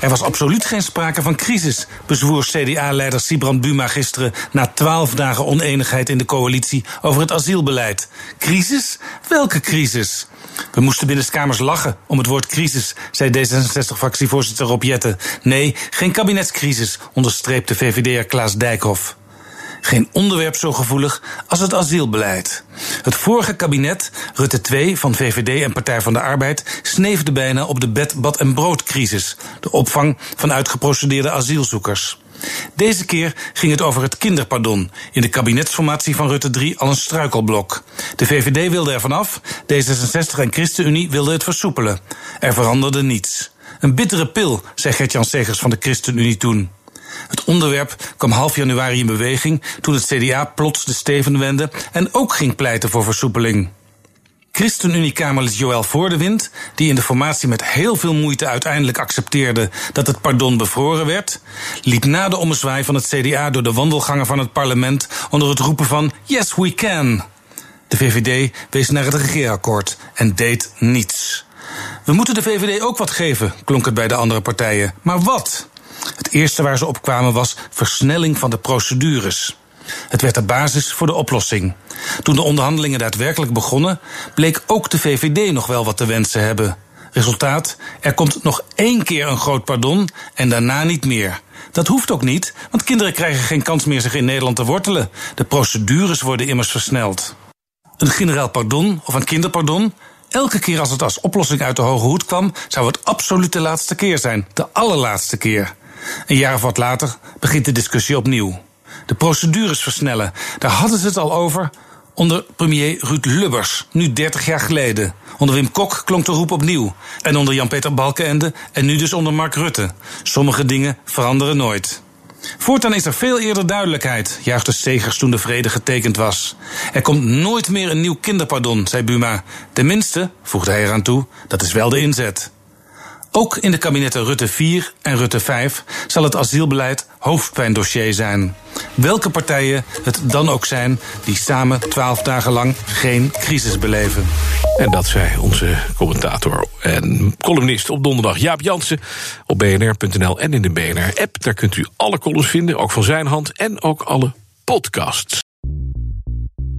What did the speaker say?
er was absoluut geen sprake van crisis, bezwoer CDA-leider Sibrand Buma gisteren na twaalf dagen oneenigheid in de coalitie over het asielbeleid. Crisis? Welke crisis? We moesten binnenskamers lachen om het woord crisis, zei D66-fractievoorzitter Rob Jetten. Nee, geen kabinetscrisis, onderstreepte VVD'er Klaas Dijkhoff. Geen onderwerp zo gevoelig als het asielbeleid. Het vorige kabinet, Rutte 2 van VVD en Partij van de Arbeid, sneefde bijna op de bed, bad en broodcrisis, de opvang van uitgeprocedeerde asielzoekers. Deze keer ging het over het kinderpardon. In de kabinetsformatie van Rutte 3 al een struikelblok. De VVD wilde er vanaf, D66 en ChristenUnie wilden het versoepelen. Er veranderde niets. Een bittere pil, zei Gertjan Segers van de ChristenUnie toen. Het onderwerp kwam half januari in beweging toen het CDA plots de steven wendde en ook ging pleiten voor versoepeling. ChristenUnie-Kamerlid Joël Voordewind, die in de formatie met heel veel moeite uiteindelijk accepteerde dat het pardon bevroren werd, liep na de ommezwaai van het CDA door de wandelgangen van het parlement onder het roepen van Yes, we can. De VVD wees naar het regeerakkoord en deed niets. We moeten de VVD ook wat geven, klonk het bij de andere partijen. Maar wat? Het eerste waar ze op kwamen was versnelling van de procedures. Het werd de basis voor de oplossing. Toen de onderhandelingen daadwerkelijk begonnen, bleek ook de VVD nog wel wat te wensen hebben. Resultaat: er komt nog één keer een groot pardon en daarna niet meer. Dat hoeft ook niet, want kinderen krijgen geen kans meer zich in Nederland te wortelen. De procedures worden immers versneld. Een generaal pardon of een kinderpardon Elke keer als het als oplossing uit de hoge hoed kwam, zou het absoluut de laatste keer zijn. De allerlaatste keer. Een jaar of wat later begint de discussie opnieuw. De procedures versnellen. Daar hadden ze het al over onder premier Ruud Lubbers, nu 30 jaar geleden. Onder Wim Kok klonk de roep opnieuw. En onder Jan-Peter Balkenende en nu dus onder Mark Rutte. Sommige dingen veranderen nooit. Voortaan is er veel eerder duidelijkheid, juichte Segers toen de vrede getekend was. Er komt nooit meer een nieuw kinderpardon, zei Buma. Tenminste, voegde hij eraan toe, dat is wel de inzet. Ook in de kabinetten Rutte 4 en Rutte 5 zal het asielbeleid hoofdpijndossier zijn. Welke partijen het dan ook zijn die samen twaalf dagen lang geen crisis beleven. En dat zei onze commentator en columnist op donderdag Jaap Jansen op bnr.nl en in de BNR-app. Daar kunt u alle columns vinden, ook van zijn hand en ook alle podcasts.